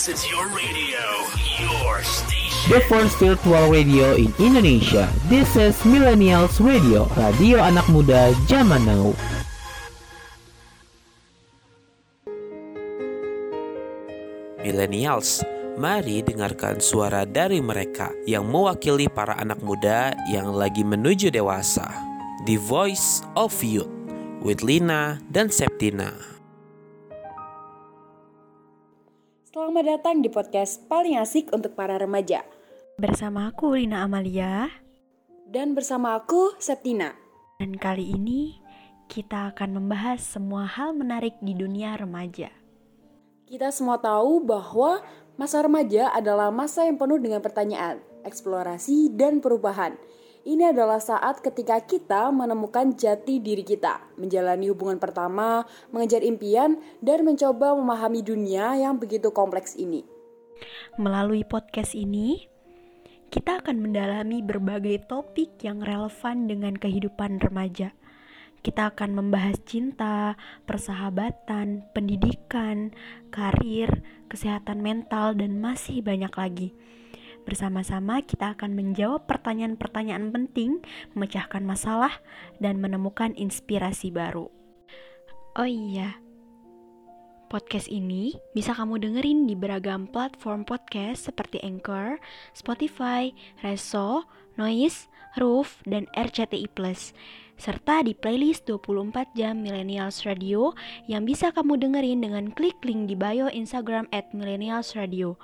This is your radio, your station. The first virtual radio in Indonesia. This is Millennials Radio, radio anak muda zaman now. Millennials, mari dengarkan suara dari mereka yang mewakili para anak muda yang lagi menuju dewasa. The Voice of Youth with Lina dan Septina. Selamat datang di podcast paling asik untuk para remaja. Bersama aku Lina Amalia Dan bersama aku, Septina. dan kali ini kita akan membahas semua hal menarik di dunia remaja. Kita semua tahu bahwa masa remaja adalah masa yang penuh dengan pertanyaan, eksplorasi, dan perubahan. Ini adalah saat ketika kita menemukan jati diri kita, menjalani hubungan pertama, mengejar impian, dan mencoba memahami dunia yang begitu kompleks ini. Melalui podcast ini, kita akan mendalami berbagai topik yang relevan dengan kehidupan remaja. Kita akan membahas cinta, persahabatan, pendidikan, karir, kesehatan mental, dan masih banyak lagi. Bersama-sama kita akan menjawab pertanyaan-pertanyaan penting, memecahkan masalah, dan menemukan inspirasi baru. Oh iya, podcast ini bisa kamu dengerin di beragam platform podcast seperti Anchor, Spotify, Reso, Noise, Roof, dan RCTI serta di playlist 24 jam Millennials Radio yang bisa kamu dengerin dengan klik link di bio Instagram at Millennials Radio.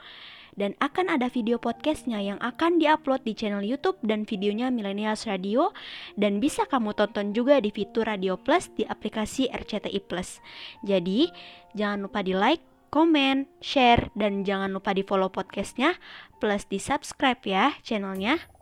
Dan akan ada video podcastnya yang akan diupload di channel YouTube dan videonya Millennials Radio dan bisa kamu tonton juga di fitur Radio Plus di aplikasi RCTI Plus. Jadi, jangan lupa di like, komen, share, dan jangan lupa di follow podcastnya plus di subscribe ya channelnya.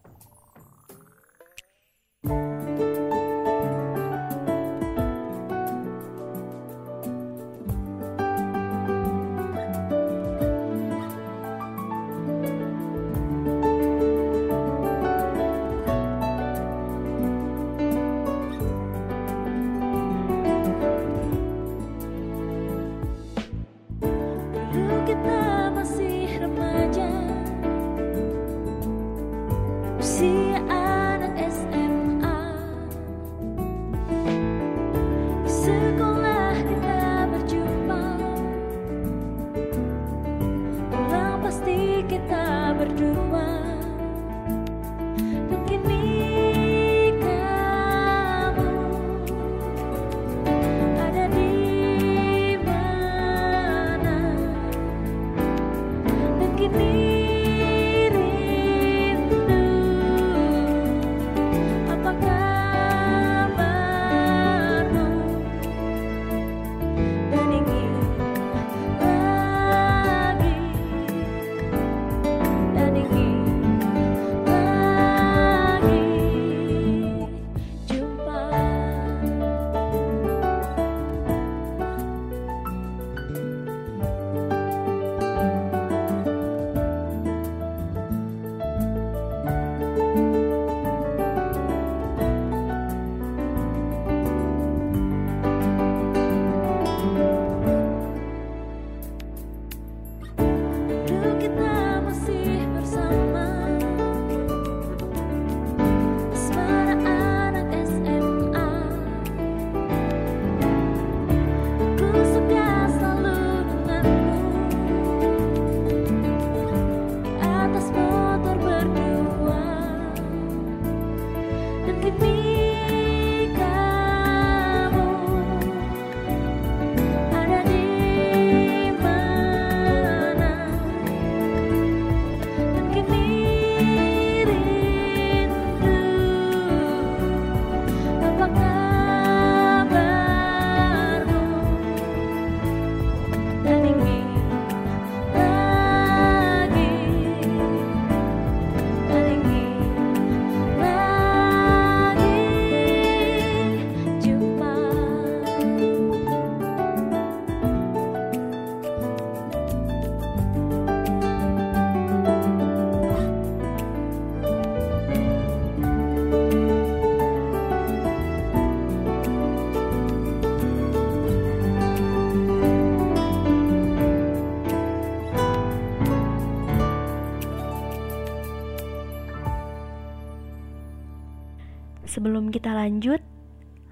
Sebelum kita lanjut,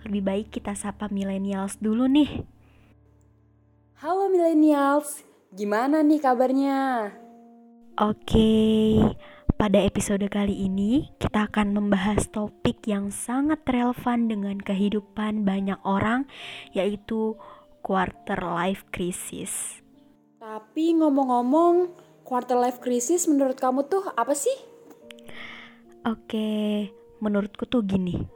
lebih baik kita sapa millennials dulu nih. Halo millennials, gimana nih kabarnya? Oke, pada episode kali ini kita akan membahas topik yang sangat relevan dengan kehidupan banyak orang, yaitu quarter life crisis. Tapi ngomong-ngomong, quarter life crisis menurut kamu tuh apa sih? Oke, menurutku tuh gini.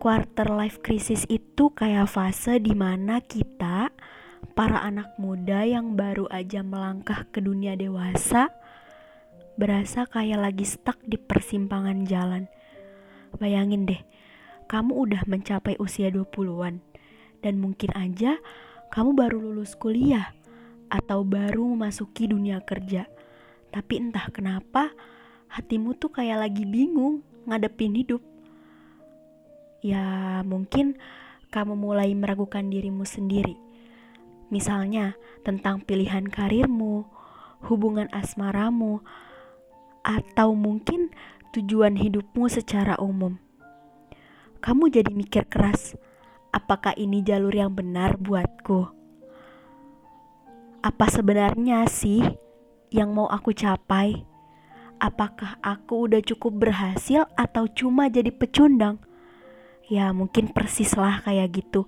Quarter life crisis itu kayak fase di mana kita para anak muda yang baru aja melangkah ke dunia dewasa berasa kayak lagi stuck di persimpangan jalan. Bayangin deh, kamu udah mencapai usia 20-an dan mungkin aja kamu baru lulus kuliah atau baru memasuki dunia kerja. Tapi entah kenapa hatimu tuh kayak lagi bingung ngadepin hidup. Ya, mungkin kamu mulai meragukan dirimu sendiri Misalnya tentang pilihan karirmu, hubungan asmaramu, atau mungkin tujuan hidupmu secara umum. Kamu jadi mikir keras, apakah ini jalur yang benar buatku? Apa sebenarnya sih yang mau aku capai? Apakah aku udah cukup berhasil atau cuma jadi pecundang? Ya mungkin persis lah kayak gitu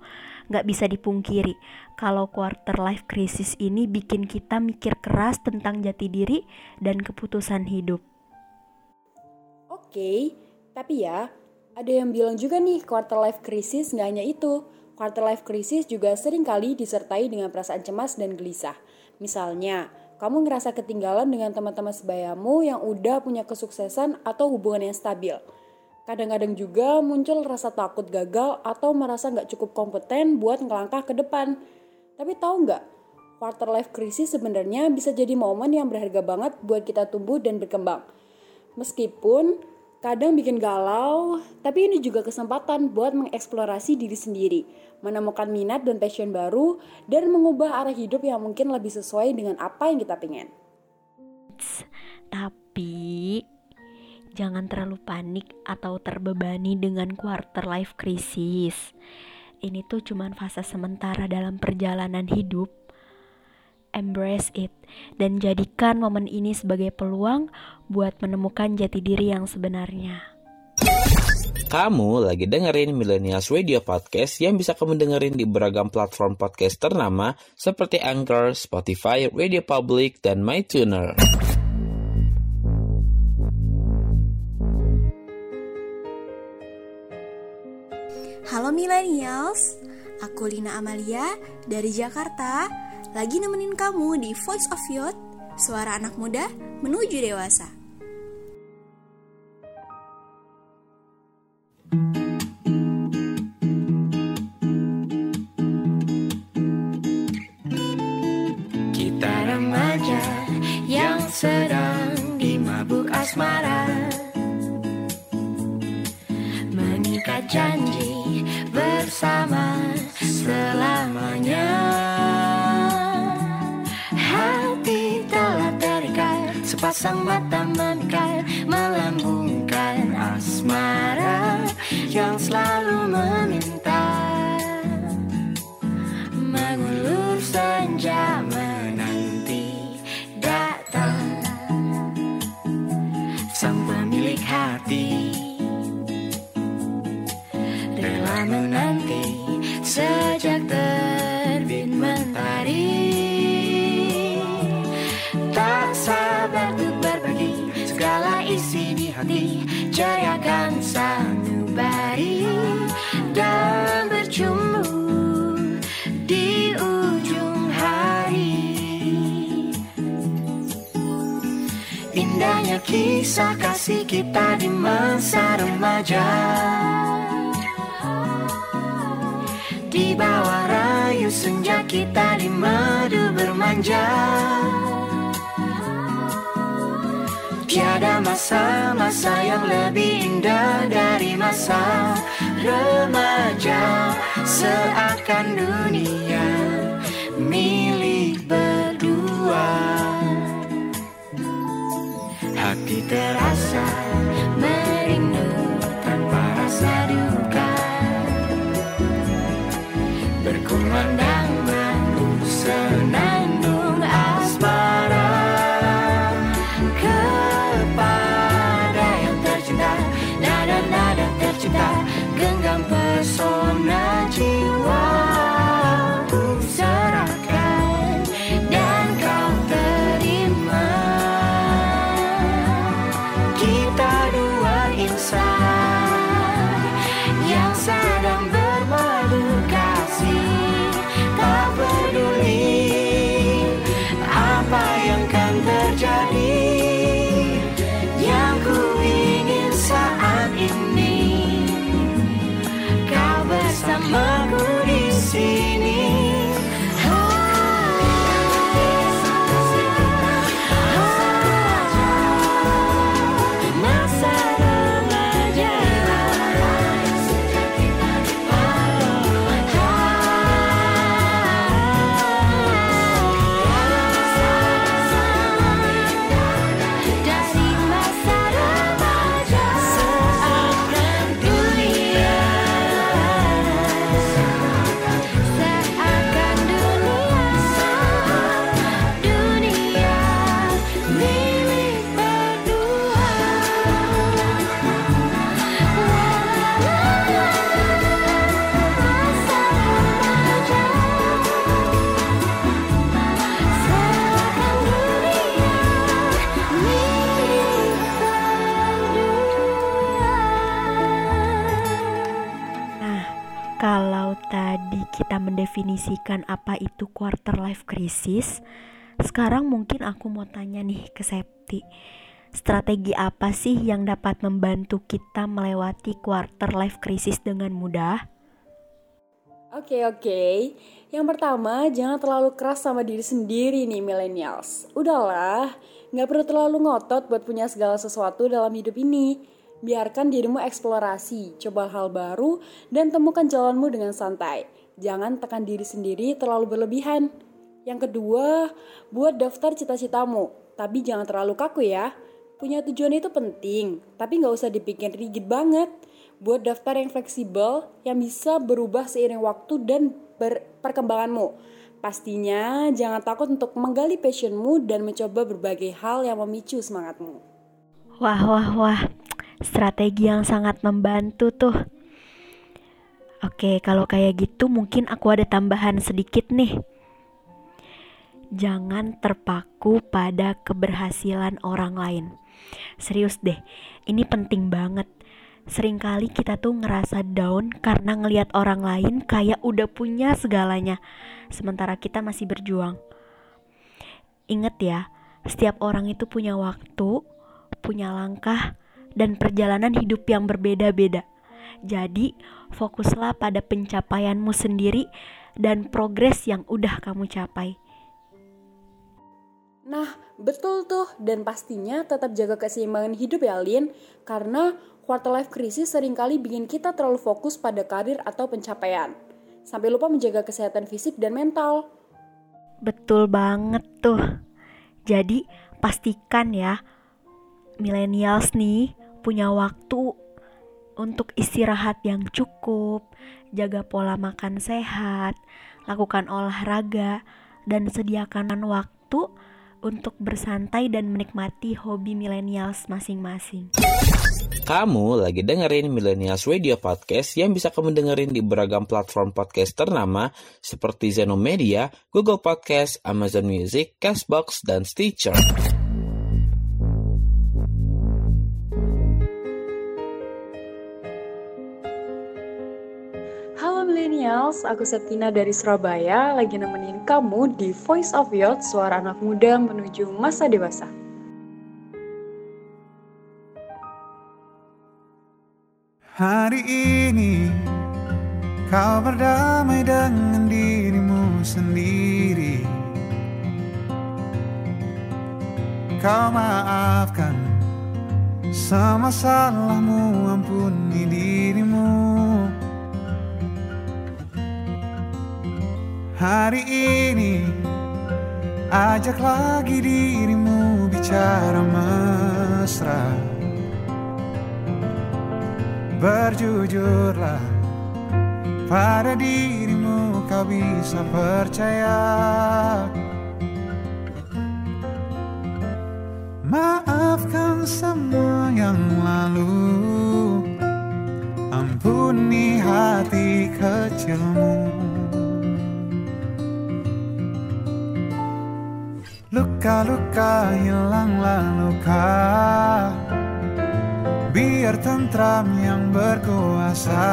Gak bisa dipungkiri Kalau quarter life crisis ini bikin kita mikir keras tentang jati diri dan keputusan hidup Oke, tapi ya ada yang bilang juga nih quarter life crisis gak hanya itu Quarter life crisis juga sering kali disertai dengan perasaan cemas dan gelisah. Misalnya, kamu ngerasa ketinggalan dengan teman-teman sebayamu yang udah punya kesuksesan atau hubungan yang stabil. Kadang-kadang juga muncul rasa takut gagal atau merasa nggak cukup kompeten buat ngelangkah ke depan. Tapi tahu nggak, quarter life crisis sebenarnya bisa jadi momen yang berharga banget buat kita tumbuh dan berkembang. Meskipun kadang bikin galau, tapi ini juga kesempatan buat mengeksplorasi diri sendiri, menemukan minat dan passion baru, dan mengubah arah hidup yang mungkin lebih sesuai dengan apa yang kita pengen. Tapi Jangan terlalu panik atau terbebani dengan quarter life crisis. Ini tuh cuman fase sementara dalam perjalanan hidup. Embrace it dan jadikan momen ini sebagai peluang buat menemukan jati diri yang sebenarnya. Kamu lagi dengerin Millennials Radio Podcast yang bisa kamu dengerin di beragam platform podcast ternama seperti Anchor, Spotify, Radio Public, dan MyTuner. Halo millennials, aku Lina Amalia dari Jakarta Lagi nemenin kamu di Voice of Youth, suara anak muda menuju dewasa Kita remaja yang sedang dimabuk asmara. Mengikat janji bersama selamanya. Hati telah terikat Sepasang mata memikat Yang selalu kisah kasih kita di masa remaja. Di bawah rayu senja kita di madu bermanja. Tiada masa-masa yang lebih indah dari masa remaja. Seakan dunia milik Hati terasa merindu mendefinisikan apa itu quarter life crisis, sekarang mungkin aku mau tanya nih ke Septi. Strategi apa sih yang dapat membantu kita melewati quarter life crisis dengan mudah? Oke oke, yang pertama jangan terlalu keras sama diri sendiri nih millennials. Udahlah, nggak perlu terlalu ngotot buat punya segala sesuatu dalam hidup ini. Biarkan dirimu eksplorasi, coba hal baru, dan temukan jalanmu dengan santai. Jangan tekan diri sendiri terlalu berlebihan. Yang kedua, buat daftar cita-citamu, tapi jangan terlalu kaku ya. Punya tujuan itu penting, tapi nggak usah dipikir rigid banget. Buat daftar yang fleksibel, yang bisa berubah seiring waktu dan perkembanganmu. Pastinya jangan takut untuk menggali passionmu dan mencoba berbagai hal yang memicu semangatmu. Wah, wah, wah. Strategi yang sangat membantu tuh. Oke, kalau kayak gitu mungkin aku ada tambahan sedikit nih. Jangan terpaku pada keberhasilan orang lain. Serius deh, ini penting banget. Seringkali kita tuh ngerasa down karena ngelihat orang lain kayak udah punya segalanya, sementara kita masih berjuang. Ingat ya, setiap orang itu punya waktu, punya langkah, dan perjalanan hidup yang berbeda-beda. Jadi, fokuslah pada pencapaianmu sendiri dan progres yang udah kamu capai. Nah, betul tuh. Dan pastinya tetap jaga keseimbangan hidup ya, Lin. Karena quarter life crisis sering kali bikin kita terlalu fokus pada karir atau pencapaian. Sampai lupa menjaga kesehatan fisik dan mental. Betul banget tuh. Jadi, pastikan ya, millennials nih punya waktu untuk istirahat yang cukup, jaga pola makan sehat, lakukan olahraga, dan sediakan waktu untuk bersantai dan menikmati hobi millennials masing-masing. Kamu lagi dengerin Millennials Radio Podcast yang bisa kamu dengerin di beragam platform podcast ternama seperti Zenomedia, Google Podcast, Amazon Music, Castbox, dan Stitcher. Millennials, aku Septina dari Surabaya lagi nemenin kamu di Voice of Youth, suara anak muda menuju masa dewasa. Hari ini kau berdamai dengan dirimu sendiri. Kau maafkan semua salahmu, ampuni dirimu. Hari ini Ajak lagi dirimu bicara mesra. Berjujurlah pada dirimu kau bisa percaya. Maafkan semua yang lalu. Ampuni hati kecilmu Luka-luka hilanglah luka Biar tentram yang berkuasa.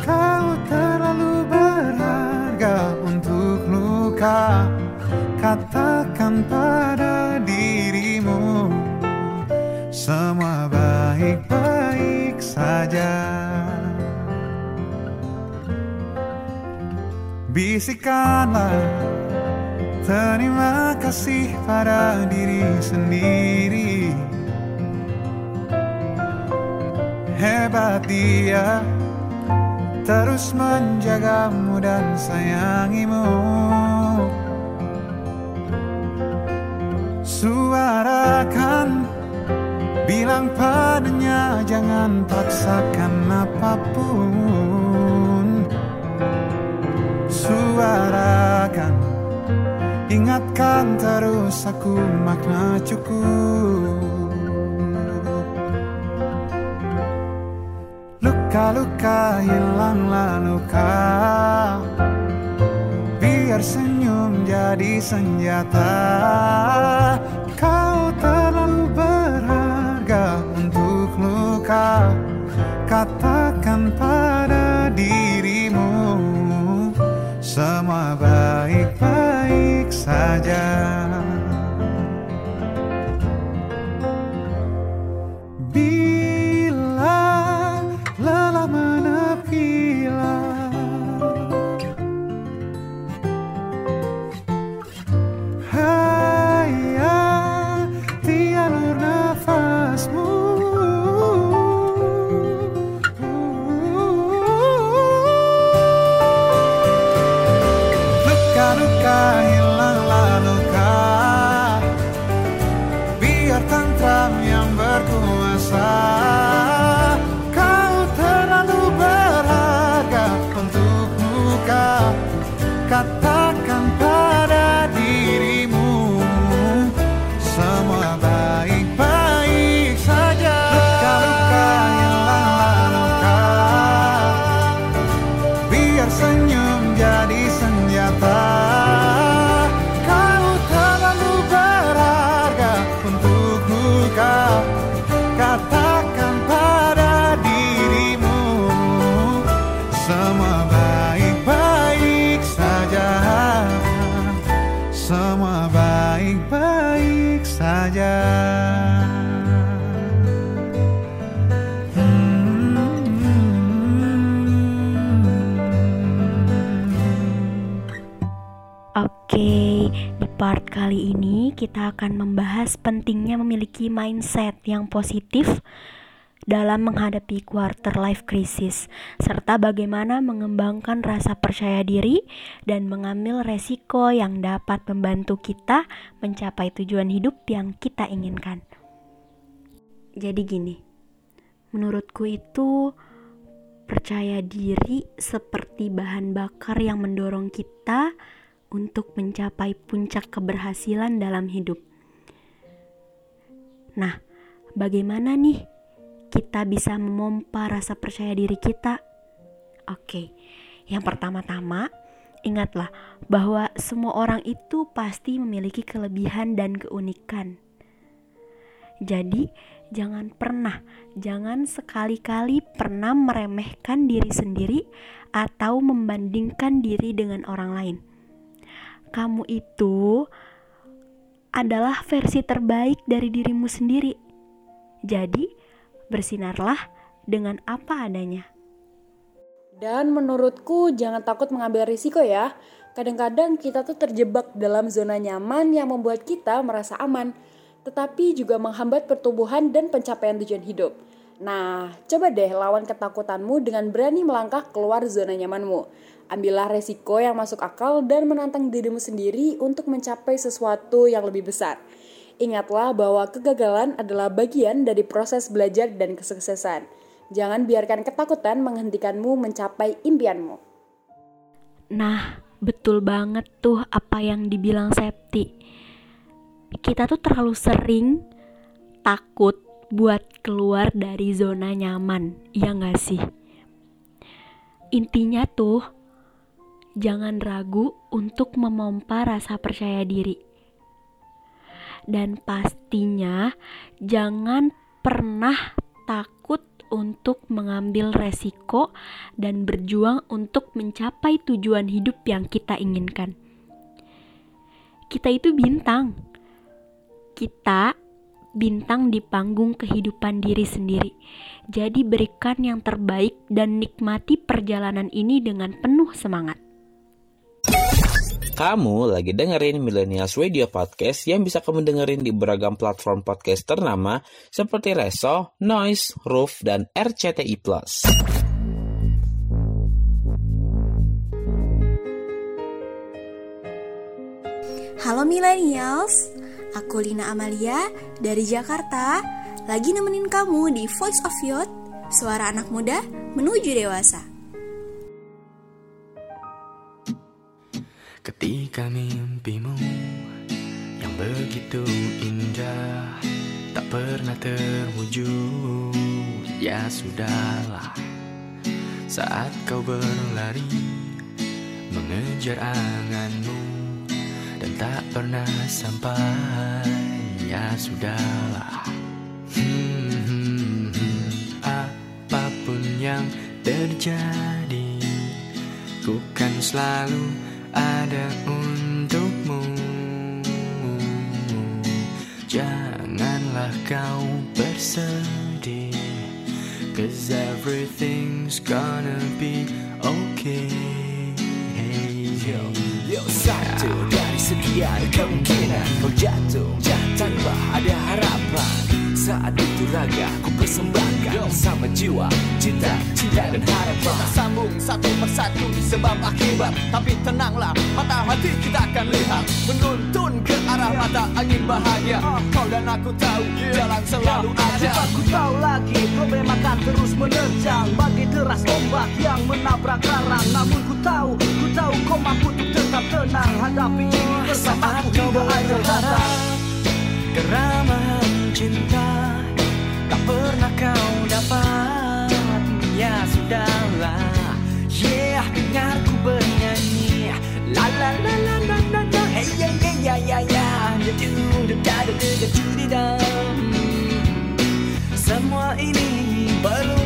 Kau terlalu berharga untuk luka. Katakan pada dirimu Semua baik-baik saja. Bisikanlah Terima kasih pada diri sendiri. Hebat dia Terus menjagamu dan sayangimu. Suarakan Bilang padanya jangan paksakan apa pun. Suarakan Ingatkan terus aku makna cukup. Luka-luka hilanglah luka. Biar senyum jadi senjata. Kau terlalu berharga untuk luka. Katakan pada dirimu semua baik-baik saja. Kita akan membahas pentingnya memiliki mindset yang positif dalam menghadapi quarter life crisis, serta bagaimana mengembangkan rasa percaya diri dan mengambil resiko yang dapat membantu kita mencapai tujuan hidup yang kita inginkan. Jadi gini, menurutku itu percaya diri seperti bahan bakar yang mendorong kita untuk mencapai puncak keberhasilan dalam hidup. Nah, bagaimana nih kita bisa memompa rasa percaya diri kita? Oke, yang pertama-tama, ingatlah bahwa semua orang itu pasti memiliki kelebihan dan keunikan. Jadi, jangan pernah, jangan sekali-kali pernah meremehkan diri sendiri atau membandingkan diri dengan orang lain kamu itu adalah versi terbaik dari dirimu sendiri. Jadi, bersinarlah dengan apa adanya. Dan menurutku jangan takut mengambil risiko ya. Kadang-kadang kita tuh terjebak dalam zona nyaman yang membuat kita merasa aman, tetapi juga menghambat pertumbuhan dan pencapaian tujuan hidup. Nah, coba deh lawan ketakutanmu dengan berani melangkah keluar zona nyamanmu. Ambillah resiko yang masuk akal dan menantang dirimu sendiri untuk mencapai sesuatu yang lebih besar. Ingatlah bahwa kegagalan adalah bagian dari proses belajar dan kesuksesan. Jangan biarkan ketakutan menghentikanmu mencapai impianmu. Nah, betul banget tuh apa yang dibilang Septi. Kita tuh terlalu sering takut buat keluar dari zona nyaman, ya gak sih? Intinya tuh, jangan ragu untuk memompa rasa percaya diri. Dan pastinya jangan pernah takut untuk mengambil resiko dan berjuang untuk mencapai tujuan hidup yang kita inginkan. Kita itu bintang. Kita bintang di panggung kehidupan diri sendiri. Jadi berikan yang terbaik dan nikmati perjalanan ini dengan penuh semangat. Kamu lagi dengerin Millennials Radio Podcast yang bisa kamu dengerin di beragam platform podcast ternama seperti Reso, Noise, Roof, dan RCTI+. Halo millennials, aku Lina Amalia dari Jakarta Lagi nemenin kamu di Voice of Youth Suara anak muda menuju dewasa Ketika mimpimu yang begitu indah Tak pernah terwujud Ya sudahlah Saat kau berlari Mengejar anganmu Dan tak pernah sampai Ya sudahlah Hmm, hmm, hmm. Apa pun yang terjadi Ku kan selalu ada untukmu. Janganlah kau bersedih Cause everything's gonna be okay. Yo, yo satu dari sekian kemungkinan Kau jatuh. Tanpa ada harapan Saat itu raga ku persembahkan Sama jiwa, cinta, cinta dan harapan. Kita sambung satu persatu sebab akibat. Tapi tenanglah mata hati kita akan lihat. Menuntun ke arah mata angin bahagia. Kau dan aku tahu jalan selalu ada. Aku tahu lagi problem akan terus menerjang Bagi deras ombak yang menabrak karang Namun ku tahu, ku tahu kau mampu untuk tetap tenang. Hadapi ini bersamaku hingga akhir kata. Keramahan cinta pernah kau dapat? Ya sudahlah. Yeah, dengarku bernyanyi. La Semua ini belum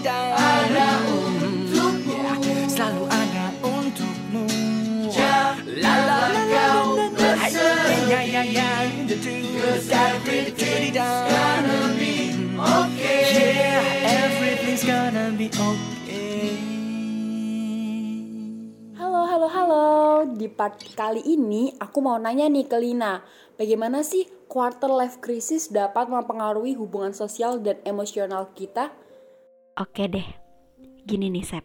da. ada untukmu Selalu ada untukmu Halo, halo, halo. Di part kali ini aku mau nanya nih ke Lina. Bagaimana sih quarter life crisis dapat mempengaruhi hubungan sosial dan emosional kita? Oke deh, gini nih Sep.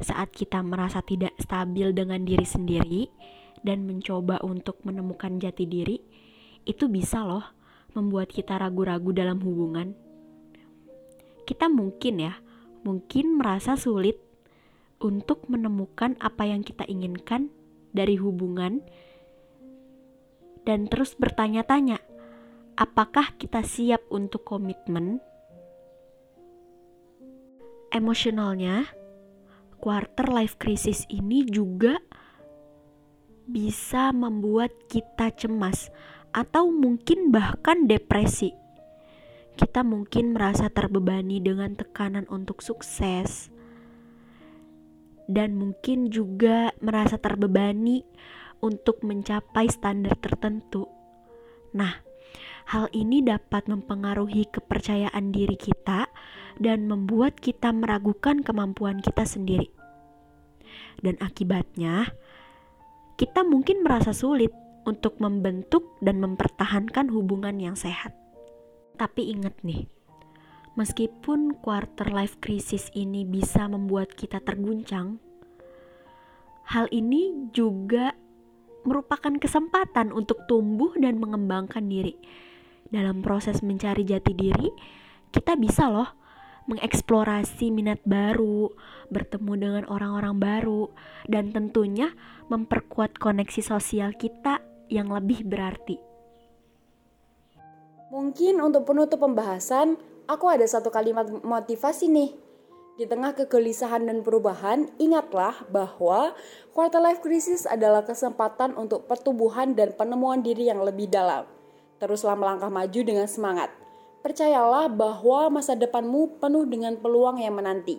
Saat kita merasa tidak stabil dengan diri sendiri dan mencoba untuk menemukan jati diri, itu bisa loh membuat kita ragu-ragu dalam hubungan. Kita mungkin ya, mungkin merasa sulit untuk menemukan apa yang kita inginkan dari hubungan dan terus bertanya-tanya, apakah kita siap untuk komitmen? Emosionalnya, quarter life crisis ini juga bisa membuat kita cemas atau mungkin bahkan depresi. Kita mungkin merasa terbebani dengan tekanan untuk sukses, dan mungkin juga merasa terbebani untuk mencapai standar tertentu. Nah, hal ini dapat mempengaruhi kepercayaan diri kita dan membuat kita meragukan kemampuan kita sendiri. Dan akibatnya, kita mungkin merasa sulit untuk membentuk dan mempertahankan hubungan yang sehat. Tapi ingat nih, Meskipun quarter life crisis ini bisa membuat kita terguncang, hal ini juga merupakan kesempatan untuk tumbuh dan mengembangkan diri. Dalam proses mencari jati diri, kita bisa loh mengeksplorasi minat baru, bertemu dengan orang-orang baru, dan tentunya memperkuat koneksi sosial kita yang lebih berarti. Mungkin untuk penutup pembahasan, aku ada satu kalimat motivasi nih. Di tengah kegelisahan dan perubahan, ingatlah bahwa quarter life crisis adalah kesempatan untuk pertumbuhan dan penemuan diri yang lebih dalam. Teruslah melangkah maju dengan semangat. Percayalah bahwa masa depanmu penuh dengan peluang yang menanti.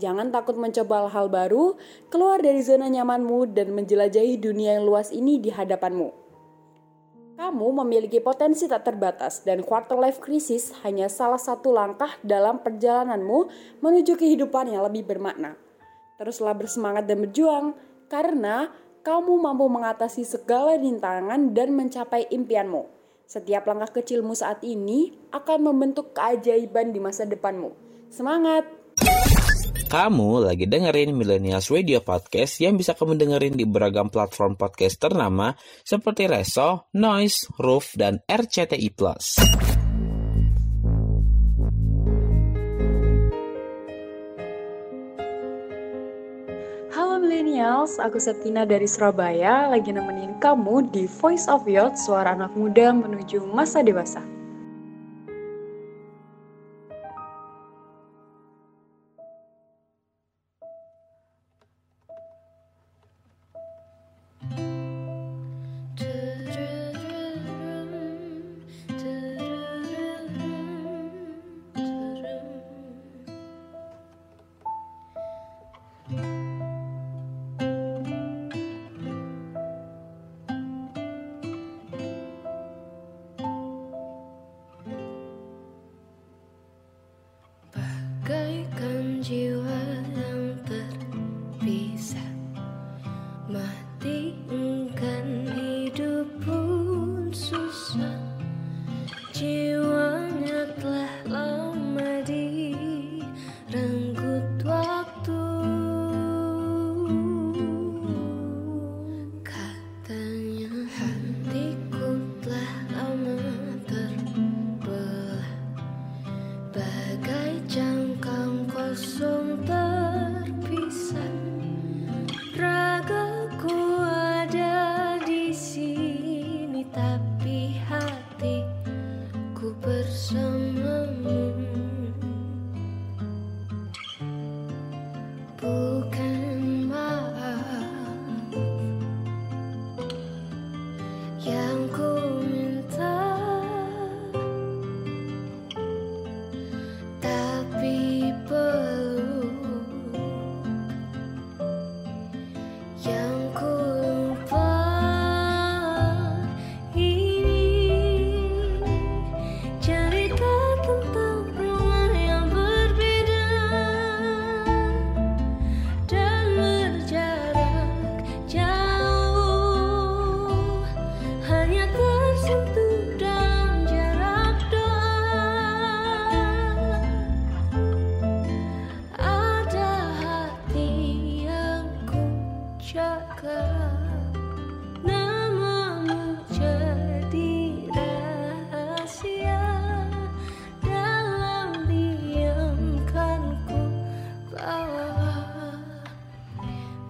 Jangan takut mencoba hal baru, keluar dari zona nyamanmu dan menjelajahi dunia yang luas ini di hadapanmu. Kamu memiliki potensi tak terbatas dan quarter life crisis hanya salah satu langkah dalam perjalananmu menuju kehidupan yang lebih bermakna. Teruslah bersemangat dan berjuang karena kamu mampu mengatasi segala rintangan dan mencapai impianmu. Setiap langkah kecilmu saat ini akan membentuk keajaiban di masa depanmu. Semangat! Kamu lagi dengerin Millennials Radio Podcast yang bisa kamu dengerin di beragam platform podcast ternama seperti Reso, Noise, Roof, dan RCTI+. Millennials, aku Septina dari Surabaya lagi nemenin kamu di Voice of Youth, suara anak muda menuju masa dewasa.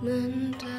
Mendel.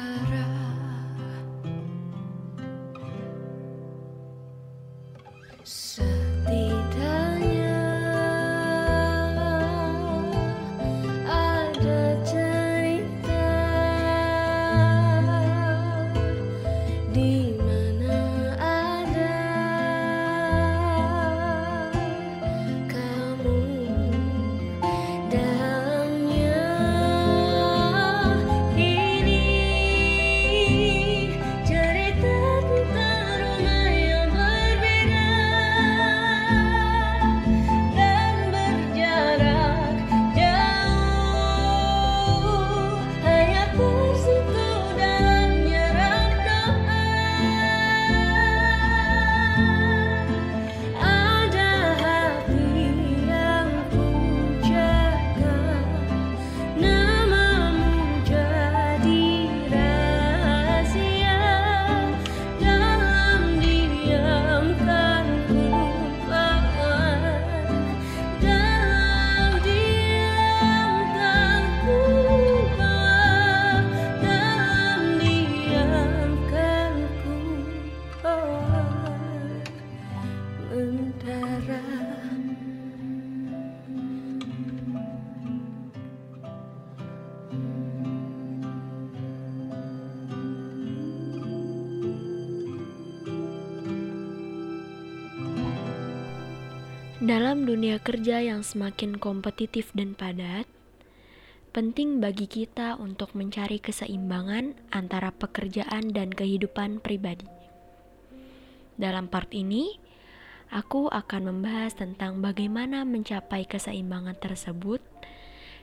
Dunia kerja yang semakin kompetitif dan padat, penting bagi kita untuk mencari keseimbangan antara pekerjaan dan kehidupan pribadi. Dalam part ini, aku akan membahas tentang bagaimana mencapai keseimbangan tersebut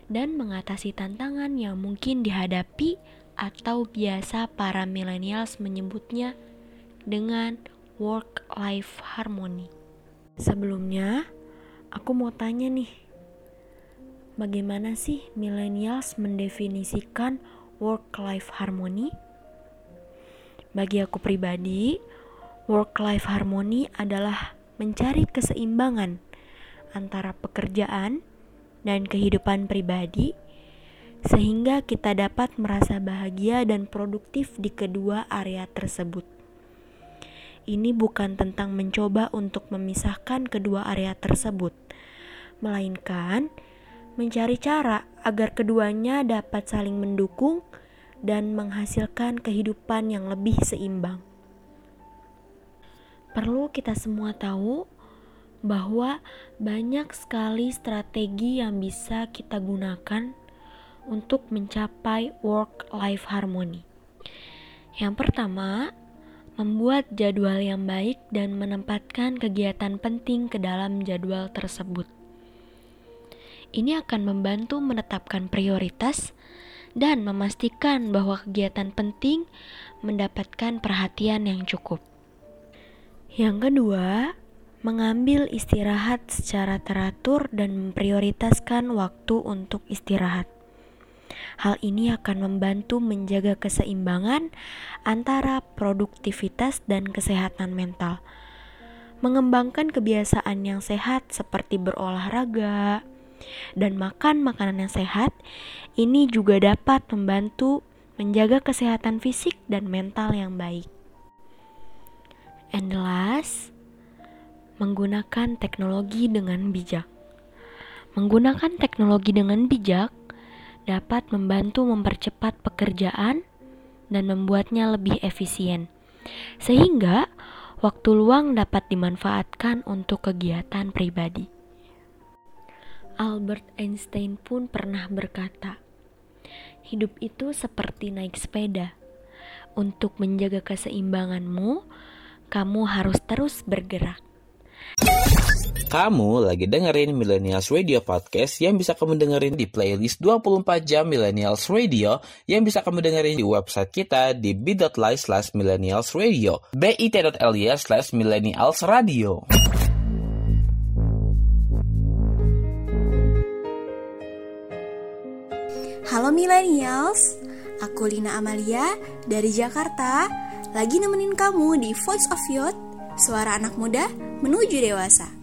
dan mengatasi tantangan yang mungkin dihadapi atau biasa para millennials menyebutnya dengan work-life harmony. Sebelumnya, aku mau tanya nih, bagaimana sih millennials mendefinisikan work-life harmony? Bagi aku pribadi, work-life harmony adalah mencari keseimbangan antara pekerjaan dan kehidupan pribadi, sehingga kita dapat merasa bahagia dan produktif di kedua area tersebut. Ini bukan tentang mencoba untuk memisahkan kedua area tersebut, melainkan mencari cara agar keduanya dapat saling mendukung dan menghasilkan kehidupan yang lebih seimbang. Perlu kita semua tahu bahwa banyak sekali strategi yang bisa kita gunakan untuk mencapai work-life harmony. Yang pertama, membuat jadwal yang baik dan menempatkan kegiatan penting ke dalam jadwal tersebut. Ini akan membantu menetapkan prioritas dan memastikan bahwa kegiatan penting mendapatkan perhatian yang cukup. Yang kedua, mengambil istirahat secara teratur dan memprioritaskan waktu untuk istirahat. Hal ini akan membantu menjaga keseimbangan antara produktivitas dan kesehatan mental. Mengembangkan kebiasaan yang sehat seperti berolahraga dan makan makanan yang sehat, ini juga dapat membantu menjaga kesehatan fisik dan mental yang baik. And the last, menggunakan teknologi dengan bijak. Menggunakan teknologi dengan bijak dapat membantu mempercepat pekerjaan dan membuatnya lebih efisien, sehingga waktu luang dapat dimanfaatkan untuk kegiatan pribadi. Albert Einstein pun pernah berkata, "Hidup itu seperti naik sepeda. Untuk menjaga keseimbanganmu, kamu harus terus bergerak." Kamu lagi dengerin Millennials Radio Podcast yang bisa kamu dengerin di playlist 24 jam Millennials Radio yang bisa kamu dengerin di website kita di bit.ly slash millennials radio bit.ly slash millennials radio. Halo millennials, aku Lina Amalia dari Jakarta, lagi nemenin kamu di Voice of Youth, suara anak muda menuju dewasa.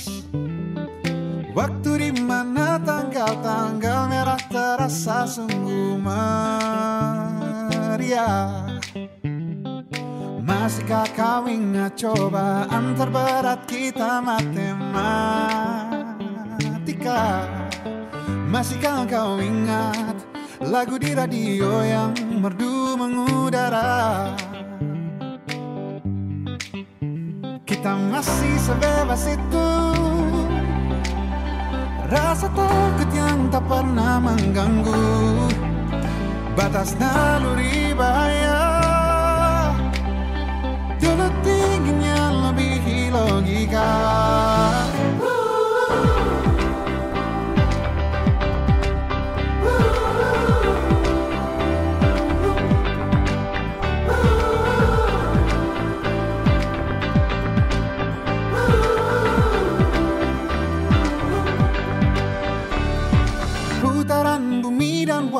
Waktu di mana tanggal-tanggal merah terasa sungguh meriah. Masihkah kau ingat cobaan terberat kita matematika? Masihkah kau ingat lagu di radio yang merdu mengudara? Kita masih sebebas itu Rasa takut yang tak pernah mengganggu. Batas naluri bahaya. Dulu tingginya lebih logika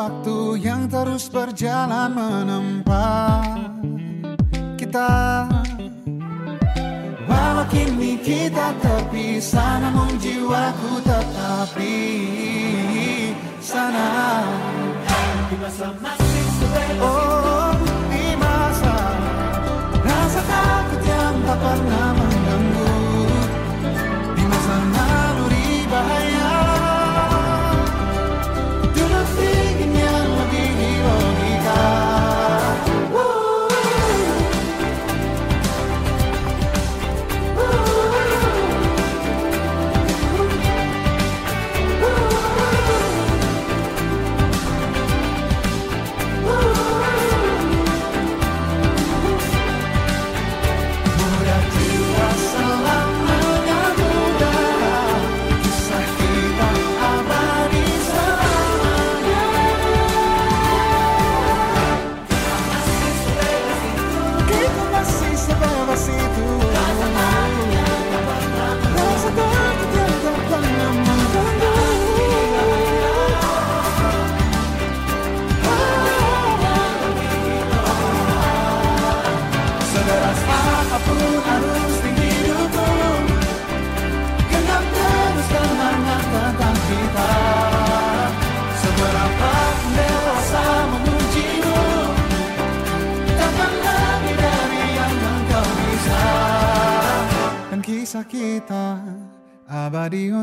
waktu yang terus berjalan menempa kita. Walau kini kita terpisah Namun jiwaku tetap di sana. Di masa masih sebebas Oh, di masa Rasa takut yang tak pernah mengganggu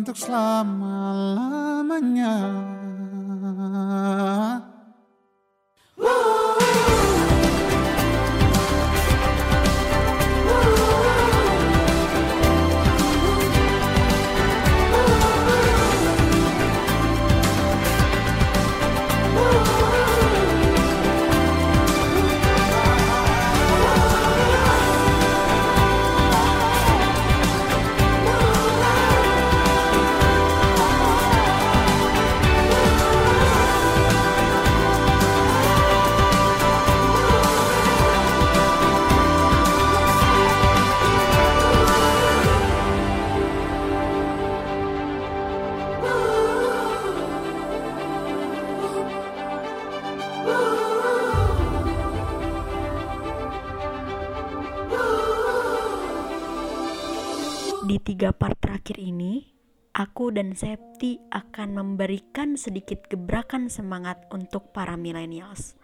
abadi untuk akan memberikan sedikit gebrakan semangat untuk para millennials.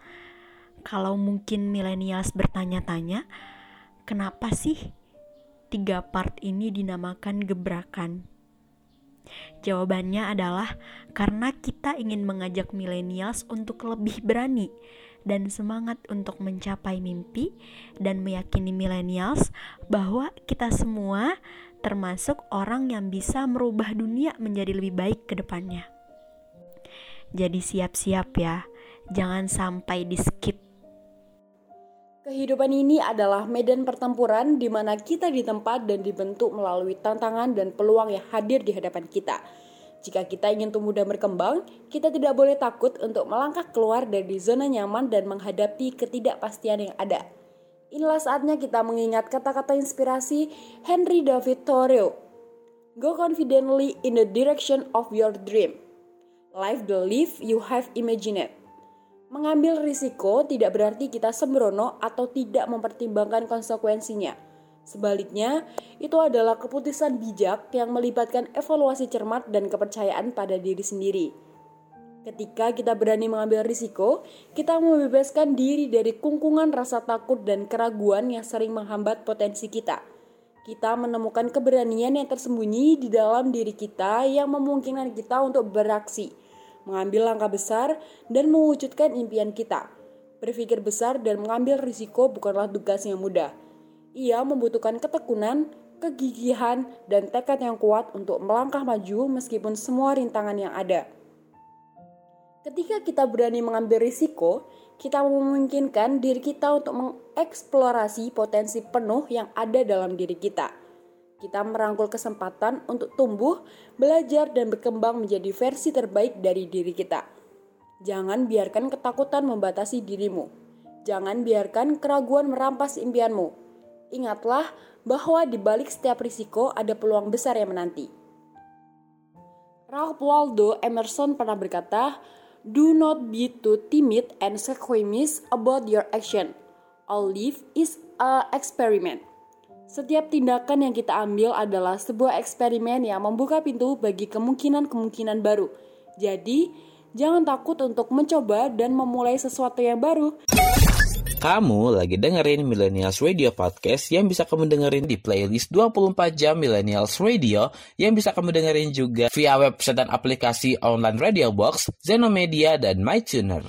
Kalau mungkin millennials bertanya-tanya, kenapa sih tiga part ini dinamakan gebrakan? Jawabannya adalah karena kita ingin mengajak millennials untuk lebih berani dan semangat untuk mencapai mimpi dan meyakini millennials bahwa kita semua termasuk orang yang bisa merubah dunia menjadi lebih baik ke depannya. Jadi siap-siap ya, jangan sampai di skip. Kehidupan ini adalah medan pertempuran di mana kita ditempat dan dibentuk melalui tantangan dan peluang yang hadir di hadapan kita. Jika kita ingin tumbuh dan berkembang, kita tidak boleh takut untuk melangkah keluar dari zona nyaman dan menghadapi ketidakpastian yang ada. Inilah saatnya kita mengingat kata-kata inspirasi Henry David Thoreau. Go confidently in the direction of your dream. Live the life you have imagined. Mengambil risiko tidak berarti kita sembrono atau tidak mempertimbangkan konsekuensinya. Sebaliknya, itu adalah keputusan bijak yang melibatkan evaluasi cermat dan kepercayaan pada diri sendiri. Ketika kita berani mengambil risiko, kita membebaskan diri dari kungkungan rasa takut dan keraguan yang sering menghambat potensi kita. Kita menemukan keberanian yang tersembunyi di dalam diri kita yang memungkinkan kita untuk beraksi, mengambil langkah besar, dan mewujudkan impian kita. Berpikir besar dan mengambil risiko bukanlah tugas yang mudah. Ia membutuhkan ketekunan, kegigihan, dan tekad yang kuat untuk melangkah maju meskipun semua rintangan yang ada. Ketika kita berani mengambil risiko, kita memungkinkan diri kita untuk mengeksplorasi potensi penuh yang ada dalam diri kita. Kita merangkul kesempatan untuk tumbuh, belajar, dan berkembang menjadi versi terbaik dari diri kita. Jangan biarkan ketakutan membatasi dirimu. Jangan biarkan keraguan merampas impianmu. Ingatlah bahwa di balik setiap risiko ada peluang besar yang menanti. Ralph Waldo Emerson pernah berkata, Do not be too timid and squeamish about your action. All life is a experiment. Setiap tindakan yang kita ambil adalah sebuah eksperimen yang membuka pintu bagi kemungkinan-kemungkinan baru. Jadi, jangan takut untuk mencoba dan memulai sesuatu yang baru. Kamu lagi dengerin Millennials Radio Podcast yang bisa kamu dengerin di playlist 24 jam Millennials Radio yang bisa kamu dengerin juga via website dan aplikasi online Radio Box, Zenomedia, dan MyTuner.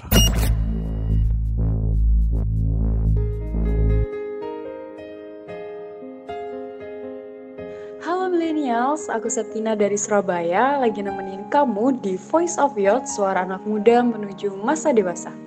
Halo millennials, aku Septina dari Surabaya lagi nemenin kamu di Voice of Youth, suara anak muda menuju masa dewasa.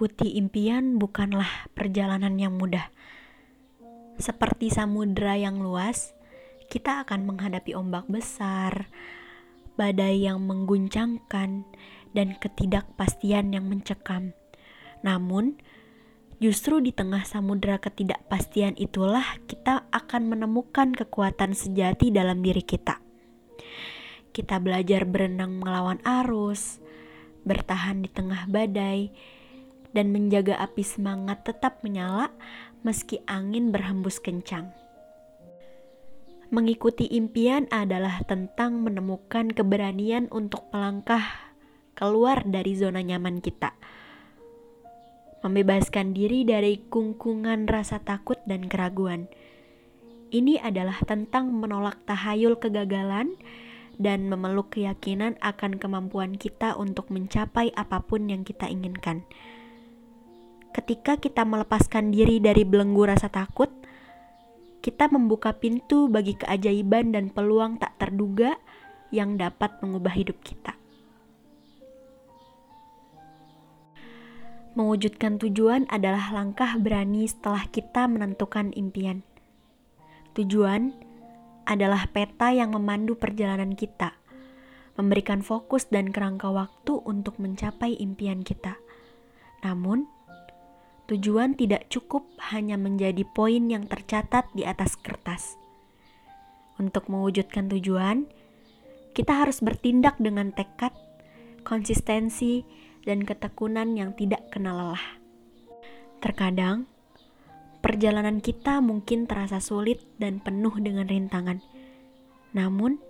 Mengikuti impian bukanlah perjalanan yang mudah. Seperti samudera yang luas, kita akan menghadapi ombak besar, badai yang mengguncangkan, dan ketidakpastian yang mencekam. Namun, justru di tengah samudera ketidakpastian itulah kita akan menemukan kekuatan sejati dalam diri kita. Kita belajar berenang melawan arus, bertahan di tengah badai, dan menjaga api semangat tetap menyala meski angin berhembus kencang. Mengikuti impian adalah tentang menemukan keberanian untuk melangkah keluar dari zona nyaman kita, membebaskan diri dari kungkungan rasa takut dan keraguan. Ini adalah tentang menolak tahayul kegagalan dan memeluk keyakinan akan kemampuan kita untuk mencapai apa pun yang kita inginkan. Ketika kita melepaskan diri dari belenggu rasa takut, kita membuka pintu bagi keajaiban dan peluang tak terduga yang dapat mengubah hidup kita. Mewujudkan tujuan adalah langkah berani setelah kita menentukan impian. Tujuan adalah peta yang memandu perjalanan kita, memberikan fokus dan kerangka waktu untuk mencapai impian kita. Namun, tujuan tidak cukup hanya menjadi poin yang tercatat di atas kertas. Untuk mewujudkan tujuan, kita harus bertindak dengan tekad, konsistensi, dan ketekunan yang tidak kenal lelah. Terkadang, perjalanan kita mungkin terasa sulit dan penuh dengan rintangan. Namun,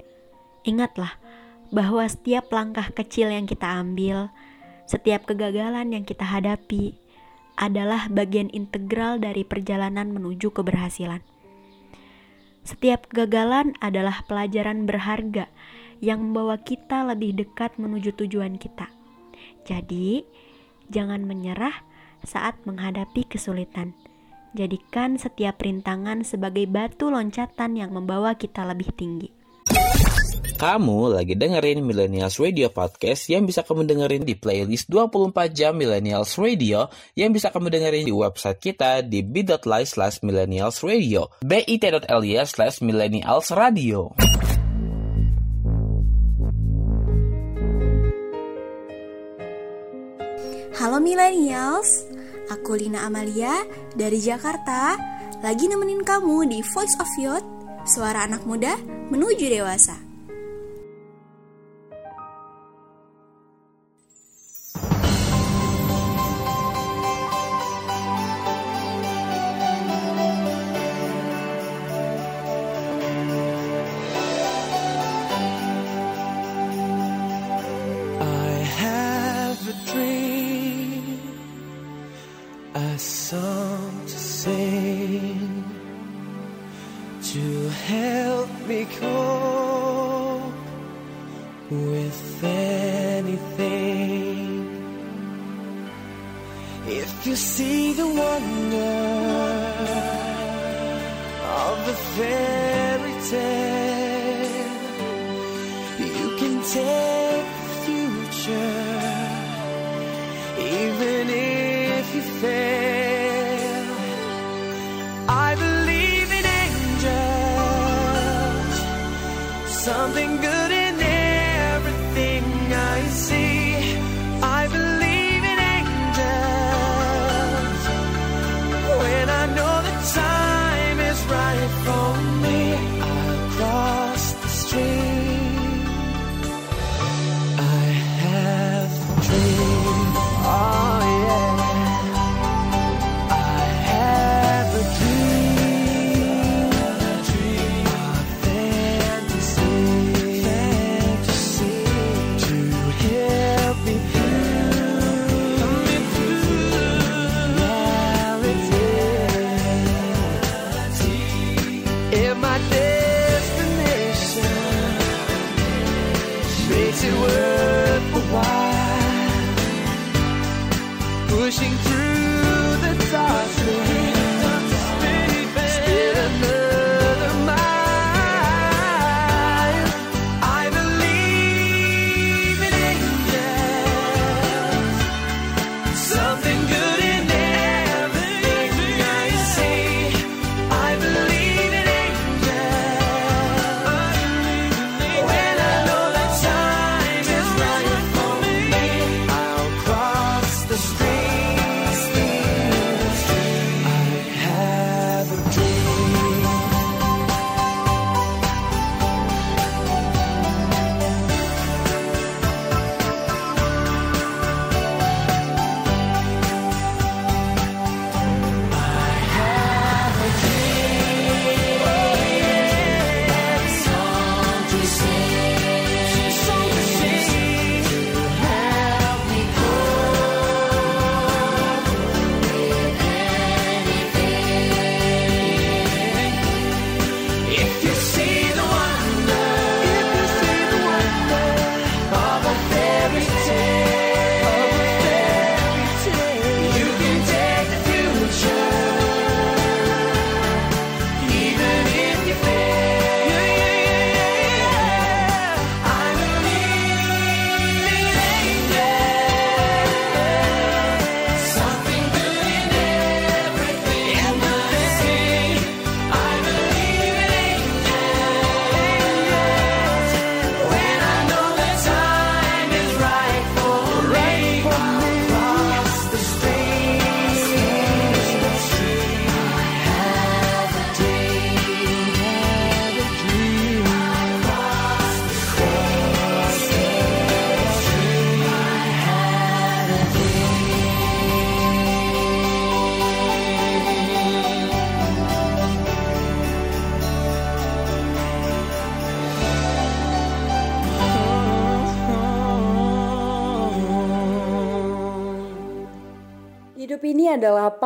ingatlah bahwa setiap langkah kecil yang kita ambil, setiap kegagalan yang kita hadapi, adalah bagian integral dari perjalanan menuju keberhasilan. Setiap kegagalan adalah pelajaran berharga yang membawa kita lebih dekat menuju tujuan kita. Jadi, jangan menyerah saat menghadapi kesulitan. Jadikan setiap rintangan sebagai batu loncatan yang membawa kita lebih tinggi. Kamu lagi dengerin Millennials Radio Podcast yang bisa kamu dengerin di playlist 24 jam Millennials Radio yang bisa kamu dengerin di website kita di bit.ly slash millennials radio bit.ly slash millennials radio. Halo millennials, aku Lina Amalia dari Jakarta, lagi nemenin kamu di Voice of Youth, suara anak muda menuju dewasa.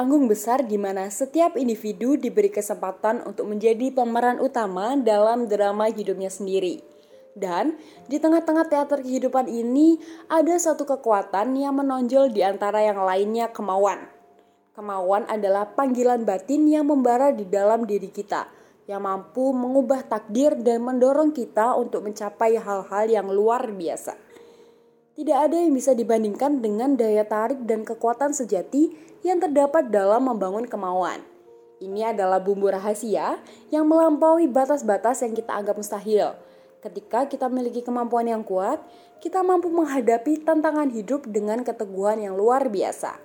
Panggung besar di mana setiap individu diberi kesempatan untuk menjadi pemeran utama dalam drama hidupnya sendiri. Dan di tengah-tengah teater kehidupan ini ada satu kekuatan yang menonjol di antara yang lainnya kemauan. Kemauan adalah panggilan batin yang membara di dalam diri kita, yang mampu mengubah takdir dan mendorong kita untuk mencapai hal-hal yang luar biasa. Tidak ada yang bisa dibandingkan dengan daya tarik dan kekuatan sejati yang terdapat dalam membangun kemauan. Ini adalah bumbu rahasia yang melampaui batas-batas yang kita anggap mustahil. Ketika kita memiliki kemampuan yang kuat, kita mampu menghadapi tantangan hidup dengan keteguhan yang luar biasa.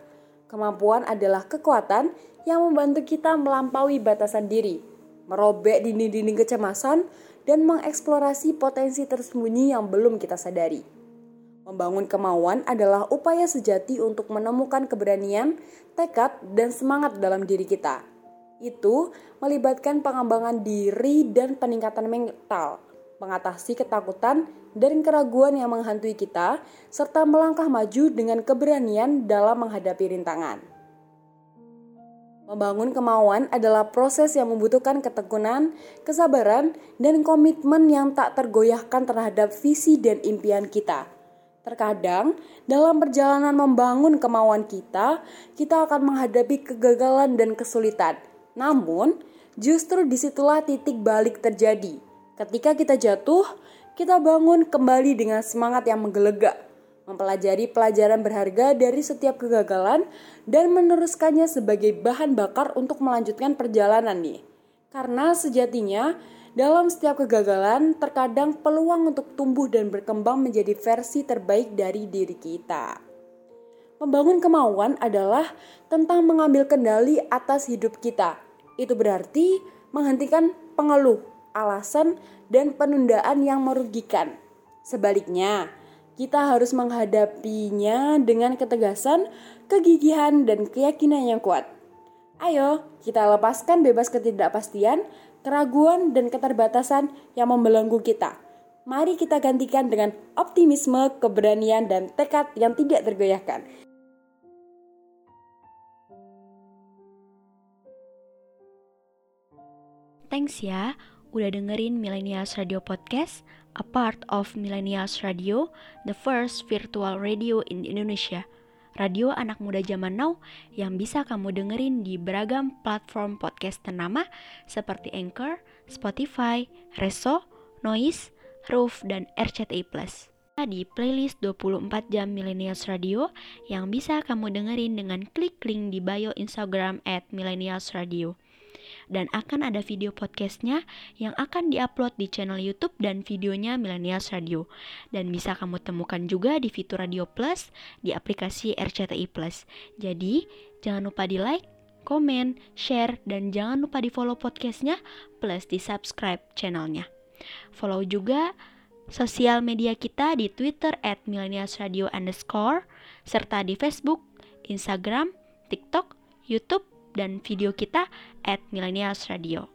Kemampuan adalah kekuatan yang membantu kita melampaui batasan diri, merobek dinding-dinding kecemasan, dan mengeksplorasi potensi tersembunyi yang belum kita sadari. Membangun kemauan adalah upaya sejati untuk menemukan keberanian, tekad, dan semangat dalam diri kita. Itu melibatkan pengembangan diri dan peningkatan mental, mengatasi ketakutan dan keraguan yang menghantui kita, serta melangkah maju dengan keberanian dalam menghadapi rintangan. Membangun kemauan adalah proses yang membutuhkan ketekunan, kesabaran, dan komitmen yang tak tergoyahkan terhadap visi dan impian kita. Terkadang, dalam perjalanan membangun kemauan kita, kita akan menghadapi kegagalan dan kesulitan. Namun, justru di situlah titik balik terjadi. Ketika kita jatuh, kita bangun kembali dengan semangat yang menggelegak, mempelajari pelajaran berharga dari setiap kegagalan, dan meneruskannya sebagai bahan bakar untuk melanjutkan perjalanan nih. Karena sejatinya, dalam setiap kegagalan, terkadang peluang untuk tumbuh dan berkembang menjadi versi terbaik dari diri kita. Membangun kemauan adalah tentang mengambil kendali atas hidup kita. Itu berarti menghentikan pengeluh, alasan, dan penundaan yang merugikan. Sebaliknya, kita harus menghadapinya dengan ketegasan, kegigihan, dan keyakinan yang kuat. Ayo, kita lepaskan bebas ketidakpastian, keraguan, dan keterbatasan yang membelenggu kita. Mari kita gantikan dengan optimisme, keberanian, dan tekad yang tidak tergoyahkan. Thanks ya, udah dengerin Millennials Radio Podcast, a part of Millennials Radio, the first virtual radio in Indonesia. Radio anak muda zaman now yang bisa kamu dengerin di beragam platform podcast ternama seperti Anchor, Spotify, Reso, Noise, Roof, dan RCTI+. Di playlist 24 jam Millennials Radio yang bisa kamu dengerin dengan klik link di bio Instagram at Radio dan akan ada video podcastnya yang akan diupload di channel YouTube dan videonya Millennials Radio. Dan bisa kamu temukan juga di fitur Radio Plus di aplikasi RCTI Plus. Jadi, jangan lupa di like, komen, share, dan jangan lupa di follow podcastnya plus di subscribe channelnya. Follow juga sosial media kita di Twitter at underscore, serta di Facebook, Instagram, TikTok, YouTube, dan video kita at Millennials Radio.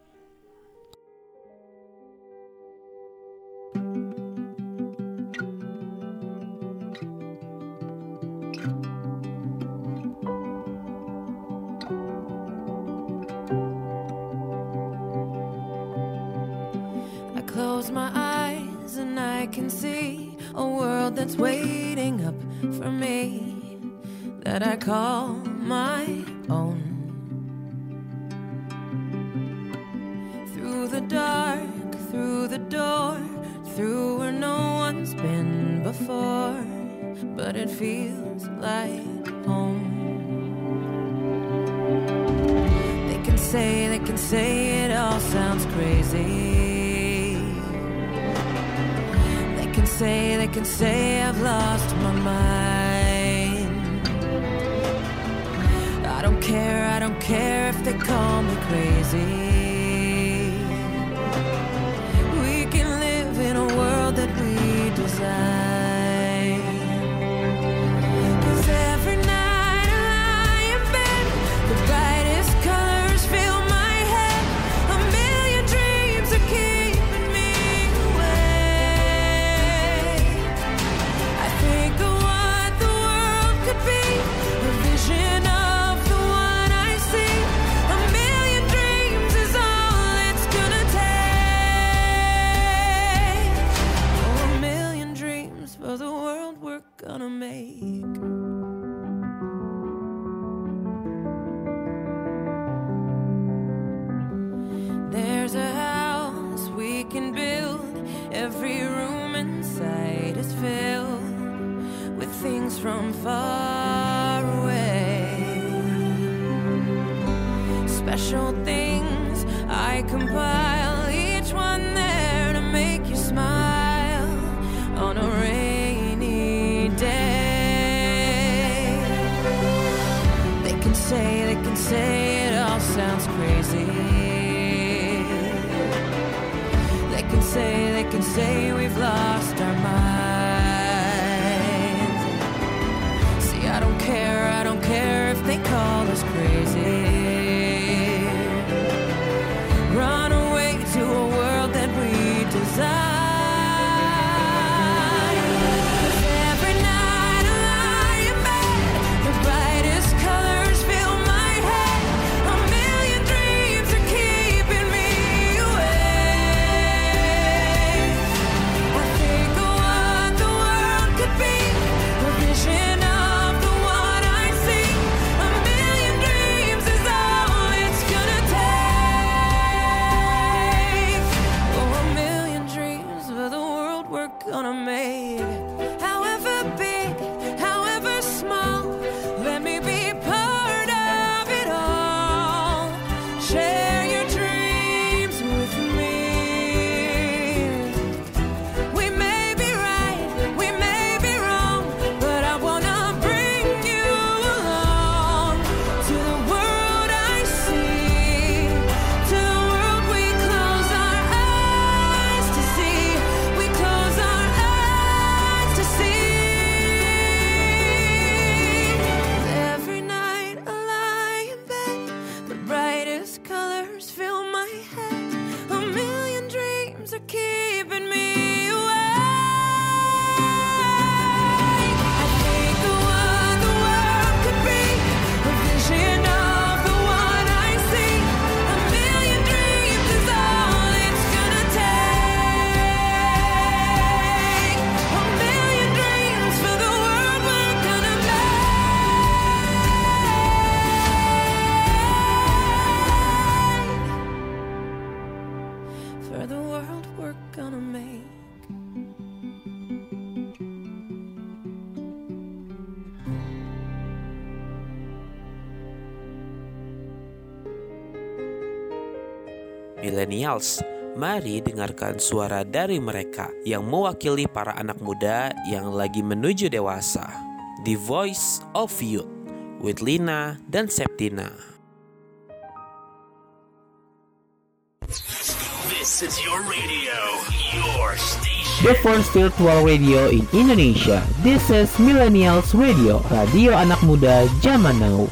I close my eyes and I can see a world that's waiting up for me that I call my it feels like home. They can say, they can say it all sounds crazy. They can say, they can say I've lost my mind. I don't care, I don't care if they call me crazy. we're gonna make. However big. millennials. Mari dengarkan suara dari mereka yang mewakili para anak muda yang lagi menuju dewasa. The Voice of Youth with Lina dan Septina. This is your radio, your station. The first virtual radio in Indonesia. This is Millennials Radio, radio anak muda zaman now.